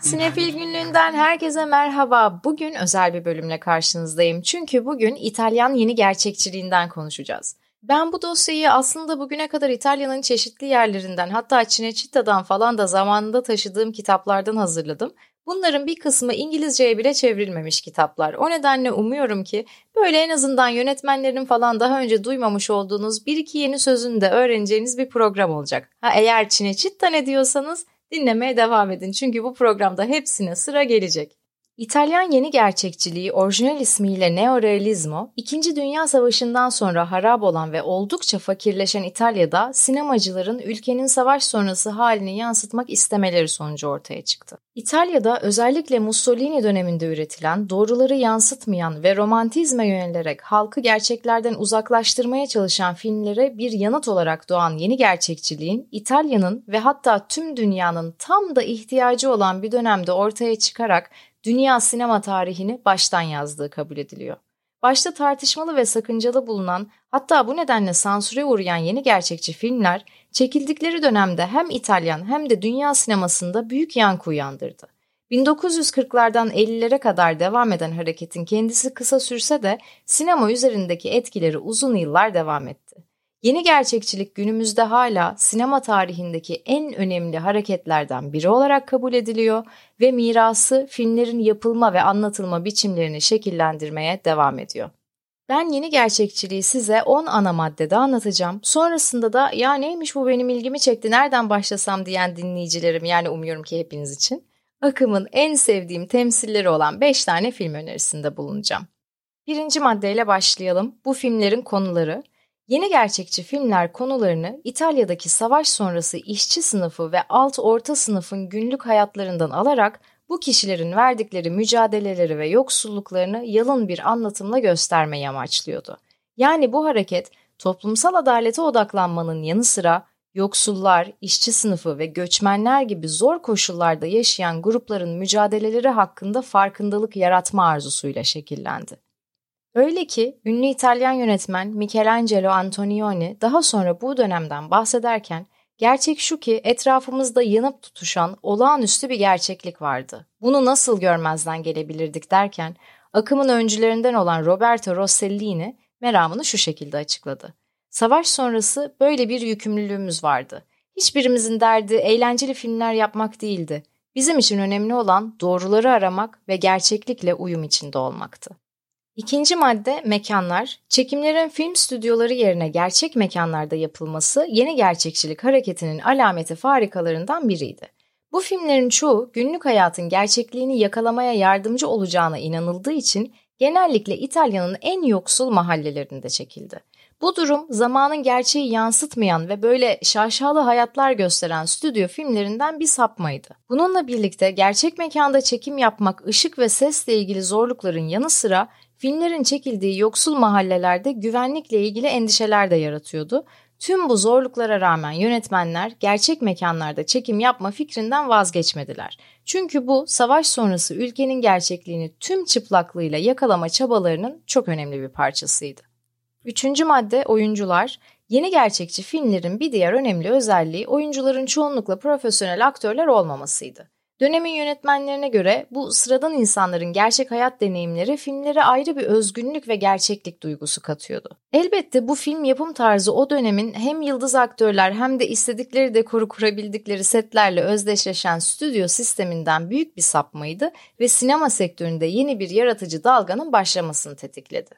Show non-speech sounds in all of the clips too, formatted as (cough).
Sinefil günlüğünden herkese merhaba. Bugün özel bir bölümle karşınızdayım. Çünkü bugün İtalyan yeni gerçekçiliğinden konuşacağız. Ben bu dosyayı aslında bugüne kadar İtalya'nın çeşitli yerlerinden hatta Cinecitta'dan falan da zamanında taşıdığım kitaplardan hazırladım. Bunların bir kısmı İngilizceye bile çevrilmemiş kitaplar. O nedenle umuyorum ki böyle en azından yönetmenlerin falan daha önce duymamış olduğunuz bir iki yeni sözünü de öğreneceğiniz bir program olacak. Ha eğer Cinecitta ne diyorsanız dinlemeye devam edin çünkü bu programda hepsine sıra gelecek. İtalyan yeni gerçekçiliği orijinal ismiyle Neorealismo, İkinci Dünya Savaşı'ndan sonra harap olan ve oldukça fakirleşen İtalya'da sinemacıların ülkenin savaş sonrası halini yansıtmak istemeleri sonucu ortaya çıktı. İtalya'da özellikle Mussolini döneminde üretilen, doğruları yansıtmayan ve romantizme yönelerek halkı gerçeklerden uzaklaştırmaya çalışan filmlere bir yanıt olarak doğan yeni gerçekçiliğin İtalya'nın ve hatta tüm dünyanın tam da ihtiyacı olan bir dönemde ortaya çıkarak dünya sinema tarihini baştan yazdığı kabul ediliyor. Başta tartışmalı ve sakıncalı bulunan hatta bu nedenle sansüre uğrayan yeni gerçekçi filmler çekildikleri dönemde hem İtalyan hem de dünya sinemasında büyük yankı uyandırdı. 1940'lardan 50'lere kadar devam eden hareketin kendisi kısa sürse de sinema üzerindeki etkileri uzun yıllar devam etti. Yeni gerçekçilik günümüzde hala sinema tarihindeki en önemli hareketlerden biri olarak kabul ediliyor ve mirası filmlerin yapılma ve anlatılma biçimlerini şekillendirmeye devam ediyor. Ben yeni gerçekçiliği size 10 ana maddede anlatacağım. Sonrasında da ya neymiş bu benim ilgimi çekti nereden başlasam diyen dinleyicilerim yani umuyorum ki hepiniz için akımın en sevdiğim temsilleri olan 5 tane film önerisinde bulunacağım. Birinci maddeyle başlayalım. Bu filmlerin konuları Yeni gerçekçi filmler konularını İtalya'daki savaş sonrası işçi sınıfı ve alt orta sınıfın günlük hayatlarından alarak bu kişilerin verdikleri mücadeleleri ve yoksulluklarını yalın bir anlatımla göstermeyi amaçlıyordu. Yani bu hareket toplumsal adalete odaklanmanın yanı sıra yoksullar, işçi sınıfı ve göçmenler gibi zor koşullarda yaşayan grupların mücadeleleri hakkında farkındalık yaratma arzusuyla şekillendi. Öyle ki ünlü İtalyan yönetmen Michelangelo Antonioni daha sonra bu dönemden bahsederken gerçek şu ki etrafımızda yanıp tutuşan olağanüstü bir gerçeklik vardı. Bunu nasıl görmezden gelebilirdik derken akımın öncülerinden olan Roberto Rossellini meramını şu şekilde açıkladı. Savaş sonrası böyle bir yükümlülüğümüz vardı. Hiçbirimizin derdi eğlenceli filmler yapmak değildi. Bizim için önemli olan doğruları aramak ve gerçeklikle uyum içinde olmaktı. İkinci madde mekanlar. Çekimlerin film stüdyoları yerine gerçek mekanlarda yapılması yeni gerçekçilik hareketinin alameti farikalarından biriydi. Bu filmlerin çoğu günlük hayatın gerçekliğini yakalamaya yardımcı olacağına inanıldığı için genellikle İtalya'nın en yoksul mahallelerinde çekildi. Bu durum zamanın gerçeği yansıtmayan ve böyle şaşalı hayatlar gösteren stüdyo filmlerinden bir sapmaydı. Bununla birlikte gerçek mekanda çekim yapmak ışık ve sesle ilgili zorlukların yanı sıra filmlerin çekildiği yoksul mahallelerde güvenlikle ilgili endişeler de yaratıyordu. Tüm bu zorluklara rağmen yönetmenler gerçek mekanlarda çekim yapma fikrinden vazgeçmediler. Çünkü bu savaş sonrası ülkenin gerçekliğini tüm çıplaklığıyla yakalama çabalarının çok önemli bir parçasıydı. Üçüncü madde oyuncular. Yeni gerçekçi filmlerin bir diğer önemli özelliği oyuncuların çoğunlukla profesyonel aktörler olmamasıydı. Dönemin yönetmenlerine göre bu sıradan insanların gerçek hayat deneyimleri filmlere ayrı bir özgünlük ve gerçeklik duygusu katıyordu. Elbette bu film yapım tarzı o dönemin hem yıldız aktörler hem de istedikleri dekoru kurabildikleri setlerle özdeşleşen stüdyo sisteminden büyük bir sapmaydı ve sinema sektöründe yeni bir yaratıcı dalganın başlamasını tetikledi.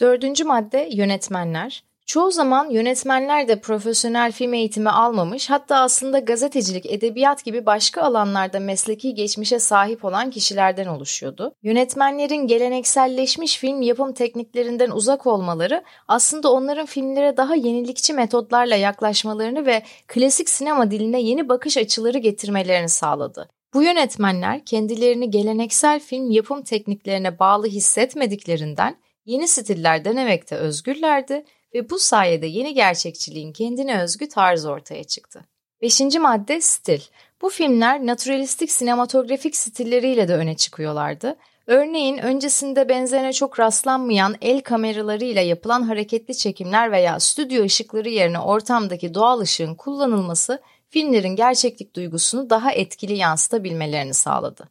Dördüncü madde yönetmenler. Çoğu zaman yönetmenler de profesyonel film eğitimi almamış hatta aslında gazetecilik, edebiyat gibi başka alanlarda mesleki geçmişe sahip olan kişilerden oluşuyordu. Yönetmenlerin gelenekselleşmiş film yapım tekniklerinden uzak olmaları aslında onların filmlere daha yenilikçi metotlarla yaklaşmalarını ve klasik sinema diline yeni bakış açıları getirmelerini sağladı. Bu yönetmenler kendilerini geleneksel film yapım tekniklerine bağlı hissetmediklerinden yeni stiller denemekte özgürlerdi ve bu sayede yeni gerçekçiliğin kendine özgü tarzı ortaya çıktı. Beşinci madde stil. Bu filmler naturalistik sinematografik stilleriyle de öne çıkıyorlardı. Örneğin öncesinde benzerine çok rastlanmayan el kameralarıyla yapılan hareketli çekimler veya stüdyo ışıkları yerine ortamdaki doğal ışığın kullanılması filmlerin gerçeklik duygusunu daha etkili yansıtabilmelerini sağladı.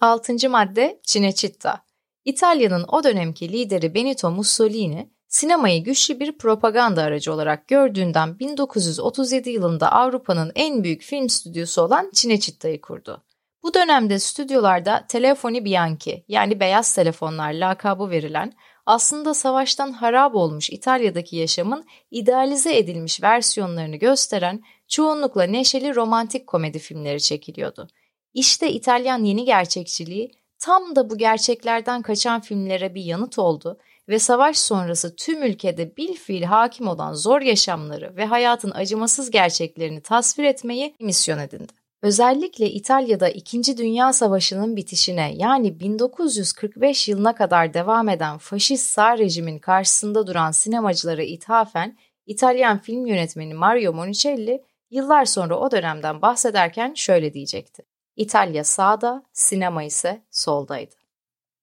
6. madde Cinecitta. İtalya'nın o dönemki lideri Benito Mussolini, sinemayı güçlü bir propaganda aracı olarak gördüğünden 1937 yılında Avrupa'nın en büyük film stüdyosu olan Cinecitta'yı kurdu. Bu dönemde stüdyolarda Telefoni Bianchi yani beyaz telefonlar lakabı verilen aslında savaştan harap olmuş İtalya'daki yaşamın idealize edilmiş versiyonlarını gösteren çoğunlukla neşeli romantik komedi filmleri çekiliyordu. İşte İtalyan yeni gerçekçiliği tam da bu gerçeklerden kaçan filmlere bir yanıt oldu ve savaş sonrası tüm ülkede bilfiil hakim olan zor yaşamları ve hayatın acımasız gerçeklerini tasvir etmeyi misyon edindi. Özellikle İtalya'da 2. Dünya Savaşı'nın bitişine yani 1945 yılına kadar devam eden faşist sağ rejimin karşısında duran sinemacılara ithafen İtalyan film yönetmeni Mario Monicelli yıllar sonra o dönemden bahsederken şöyle diyecekti. İtalya sağda, sinema ise soldaydı.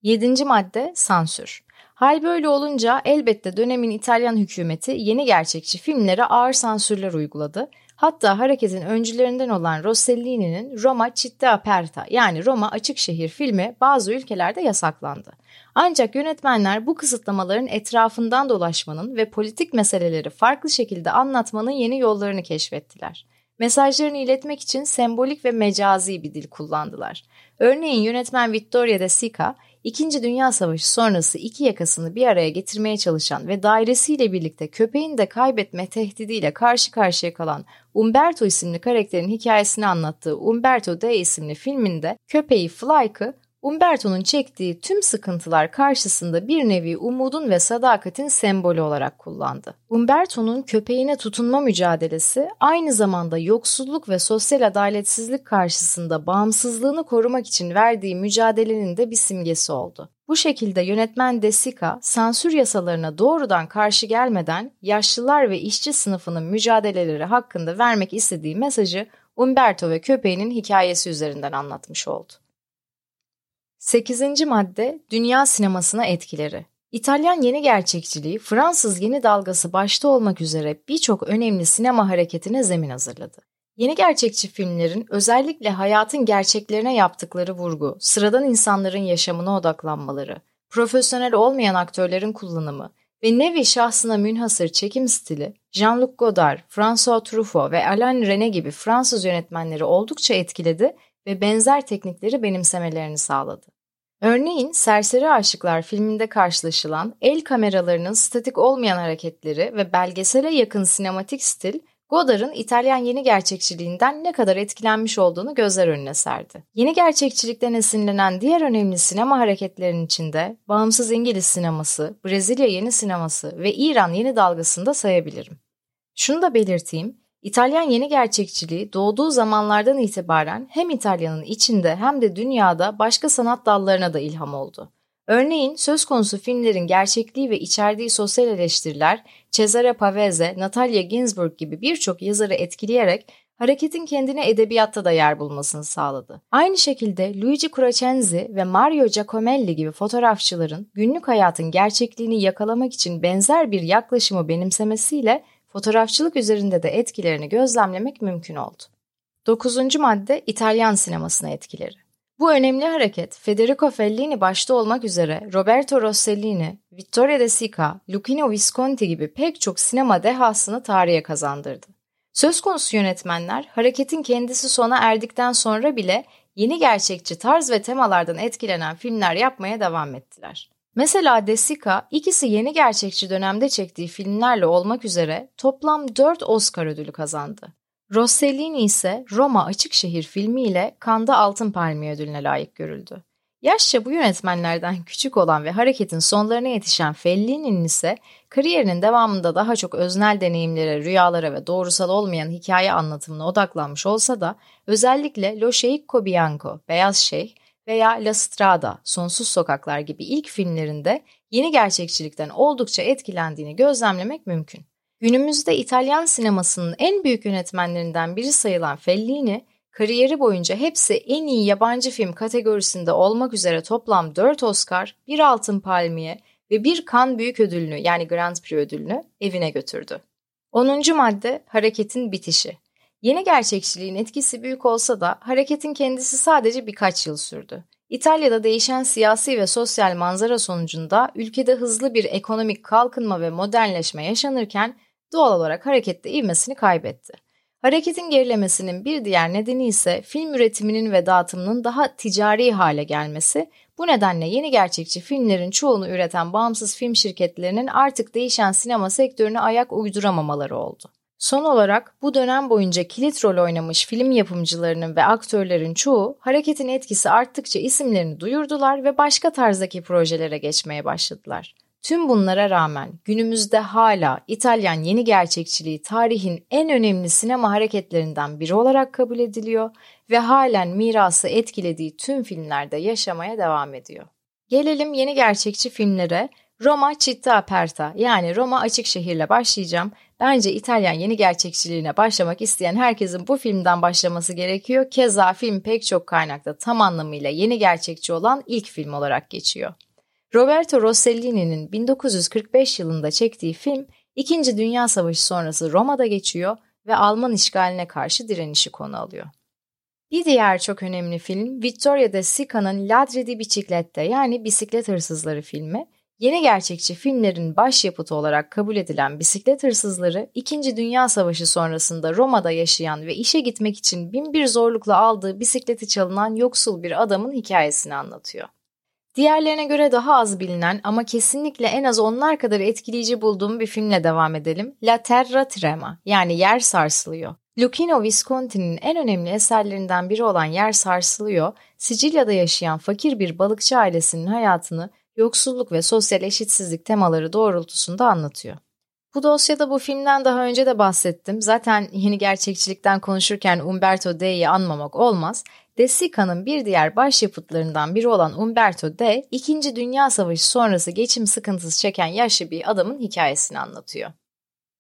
7. madde sansür. Hal böyle olunca elbette dönemin İtalyan hükümeti yeni gerçekçi filmlere ağır sansürler uyguladı Hatta hareketin öncülerinden olan Rossellini'nin Roma Città Aperta yani Roma Açık Şehir filmi bazı ülkelerde yasaklandı. Ancak yönetmenler bu kısıtlamaların etrafından dolaşmanın ve politik meseleleri farklı şekilde anlatmanın yeni yollarını keşfettiler. Mesajlarını iletmek için sembolik ve mecazi bir dil kullandılar. Örneğin yönetmen Vittorio De Sica, İkinci Dünya Savaşı sonrası iki yakasını bir araya getirmeye çalışan ve dairesiyle birlikte köpeğini de kaybetme tehdidiyle karşı karşıya kalan Umberto isimli karakterin hikayesini anlattığı Umberto D isimli filminde köpeği Flyke'ı Umberto'nun çektiği tüm sıkıntılar karşısında bir nevi umudun ve sadakatin sembolü olarak kullandı. Umberto'nun köpeğine tutunma mücadelesi aynı zamanda yoksulluk ve sosyal adaletsizlik karşısında bağımsızlığını korumak için verdiği mücadelenin de bir simgesi oldu. Bu şekilde yönetmen De Sica, sansür yasalarına doğrudan karşı gelmeden yaşlılar ve işçi sınıfının mücadeleleri hakkında vermek istediği mesajı Umberto ve köpeğinin hikayesi üzerinden anlatmış oldu. 8. madde Dünya sinemasına etkileri. İtalyan yeni gerçekçiliği Fransız yeni dalgası başta olmak üzere birçok önemli sinema hareketine zemin hazırladı. Yeni gerçekçi filmlerin özellikle hayatın gerçeklerine yaptıkları vurgu, sıradan insanların yaşamına odaklanmaları, profesyonel olmayan aktörlerin kullanımı ve nevi şahsına münhasır çekim stili, Jean-Luc Godard, François Truffaut ve Alain René gibi Fransız yönetmenleri oldukça etkiledi ve benzer teknikleri benimsemelerini sağladı. Örneğin Serseri Aşıklar filminde karşılaşılan el kameralarının statik olmayan hareketleri ve belgesele yakın sinematik stil, Godard'ın İtalyan yeni gerçekçiliğinden ne kadar etkilenmiş olduğunu gözler önüne serdi. Yeni gerçekçilikten esinlenen diğer önemli sinema hareketlerinin içinde bağımsız İngiliz sineması, Brezilya yeni sineması ve İran yeni dalgasını da sayabilirim. Şunu da belirteyim, İtalyan yeni gerçekçiliği doğduğu zamanlardan itibaren hem İtalya'nın içinde hem de dünyada başka sanat dallarına da ilham oldu. Örneğin söz konusu filmlerin gerçekliği ve içerdiği sosyal eleştiriler Cesare Pavese, Natalia Ginsburg gibi birçok yazarı etkileyerek hareketin kendine edebiyatta da yer bulmasını sağladı. Aynı şekilde Luigi Curacenzi ve Mario Giacomelli gibi fotoğrafçıların günlük hayatın gerçekliğini yakalamak için benzer bir yaklaşımı benimsemesiyle fotoğrafçılık üzerinde de etkilerini gözlemlemek mümkün oldu. Dokuzuncu madde İtalyan sinemasına etkileri. Bu önemli hareket Federico Fellini başta olmak üzere Roberto Rossellini, Vittorio De Sica, Luchino Visconti gibi pek çok sinema dehasını tarihe kazandırdı. Söz konusu yönetmenler hareketin kendisi sona erdikten sonra bile yeni gerçekçi tarz ve temalardan etkilenen filmler yapmaya devam ettiler. Mesela Desika ikisi yeni gerçekçi dönemde çektiği filmlerle olmak üzere toplam 4 Oscar ödülü kazandı. Rossellini ise Roma Açık Şehir filmiyle Kanda Altın Palmiye ödülüne layık görüldü. Yaşça bu yönetmenlerden küçük olan ve hareketin sonlarına yetişen Fellini'nin ise kariyerinin devamında daha çok öznel deneyimlere, rüyalara ve doğrusal olmayan hikaye anlatımına odaklanmış olsa da özellikle Lo Sheikh Bianco, Beyaz Şeyh veya La Strada, Sonsuz Sokaklar gibi ilk filmlerinde yeni gerçekçilikten oldukça etkilendiğini gözlemlemek mümkün. Günümüzde İtalyan sinemasının en büyük yönetmenlerinden biri sayılan Fellini, kariyeri boyunca hepsi en iyi yabancı film kategorisinde olmak üzere toplam 4 Oscar, 1 Altın Palmiye ve 1 Cannes Büyük Ödülünü yani Grand Prix ödülünü evine götürdü. 10. madde hareketin bitişi. Yeni gerçekçiliğin etkisi büyük olsa da hareketin kendisi sadece birkaç yıl sürdü. İtalya'da değişen siyasi ve sosyal manzara sonucunda ülkede hızlı bir ekonomik kalkınma ve modernleşme yaşanırken doğal olarak harekette ivmesini kaybetti. Hareketin gerilemesinin bir diğer nedeni ise film üretiminin ve dağıtımının daha ticari hale gelmesi. Bu nedenle yeni gerçekçi filmlerin çoğunu üreten bağımsız film şirketlerinin artık değişen sinema sektörüne ayak uyduramamaları oldu. Son olarak bu dönem boyunca kilit rol oynamış film yapımcılarının ve aktörlerin çoğu hareketin etkisi arttıkça isimlerini duyurdular ve başka tarzdaki projelere geçmeye başladılar. Tüm bunlara rağmen günümüzde hala İtalyan yeni gerçekçiliği tarihin en önemli sinema hareketlerinden biri olarak kabul ediliyor ve halen mirası etkilediği tüm filmlerde yaşamaya devam ediyor. Gelelim yeni gerçekçi filmlere. Roma Città Aperta yani Roma Açık Şehir'le başlayacağım. Bence İtalyan yeni gerçekçiliğine başlamak isteyen herkesin bu filmden başlaması gerekiyor. Keza film pek çok kaynakta tam anlamıyla yeni gerçekçi olan ilk film olarak geçiyor. Roberto Rossellini'nin 1945 yılında çektiği film, İkinci Dünya Savaşı sonrası Roma'da geçiyor ve Alman işgaline karşı direnişi konu alıyor. Bir diğer çok önemli film Vittorio De Sica'nın Ladri di Biciclette yani Bisiklet Hırsızları filmi. Yeni gerçekçi filmlerin başyapıtı olarak kabul edilen bisiklet hırsızları, İkinci Dünya Savaşı sonrasında Roma'da yaşayan ve işe gitmek için bin bir zorlukla aldığı bisikleti çalınan yoksul bir adamın hikayesini anlatıyor. Diğerlerine göre daha az bilinen ama kesinlikle en az onlar kadar etkileyici bulduğum bir filmle devam edelim. La Terra Trema yani Yer Sarsılıyor. Lucchino Visconti'nin en önemli eserlerinden biri olan Yer Sarsılıyor, Sicilya'da yaşayan fakir bir balıkçı ailesinin hayatını yoksulluk ve sosyal eşitsizlik temaları doğrultusunda anlatıyor. Bu dosyada bu filmden daha önce de bahsettim. Zaten yeni gerçekçilikten konuşurken Umberto D'yi anmamak olmaz. De Sica'nın bir diğer başyapıtlarından biri olan Umberto D, İkinci Dünya Savaşı sonrası geçim sıkıntısı çeken yaşlı bir adamın hikayesini anlatıyor.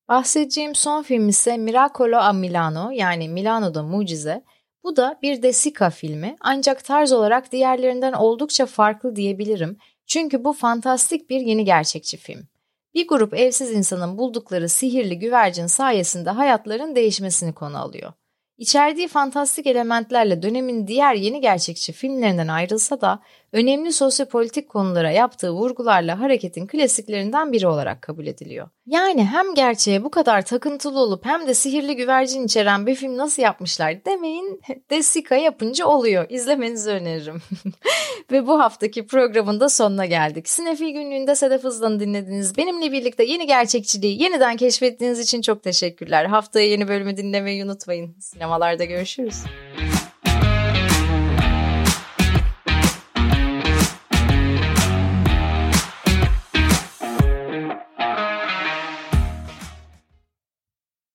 Bahsedeceğim son film ise Miracolo a Milano yani Milano'da Mucize. Bu da bir De Sica filmi ancak tarz olarak diğerlerinden oldukça farklı diyebilirim. Çünkü bu fantastik bir yeni gerçekçi film. Bir grup evsiz insanın buldukları sihirli güvercin sayesinde hayatların değişmesini konu alıyor. İçerdiği fantastik elementlerle dönemin diğer yeni gerçekçi filmlerinden ayrılsa da önemli sosyopolitik konulara yaptığı vurgularla hareketin klasiklerinden biri olarak kabul ediliyor. Yani hem gerçeğe bu kadar takıntılı olup hem de sihirli güvercin içeren bir film nasıl yapmışlar demeyin Desika yapınca oluyor. İzlemenizi öneririm. (laughs) Ve bu haftaki programın da sonuna geldik. Sinefil günlüğünde Sedef Hızlan'ı dinlediniz. Benimle birlikte yeni gerçekçiliği yeniden keşfettiğiniz için çok teşekkürler. Haftaya yeni bölümü dinlemeyi unutmayın. Sinemalarda görüşürüz.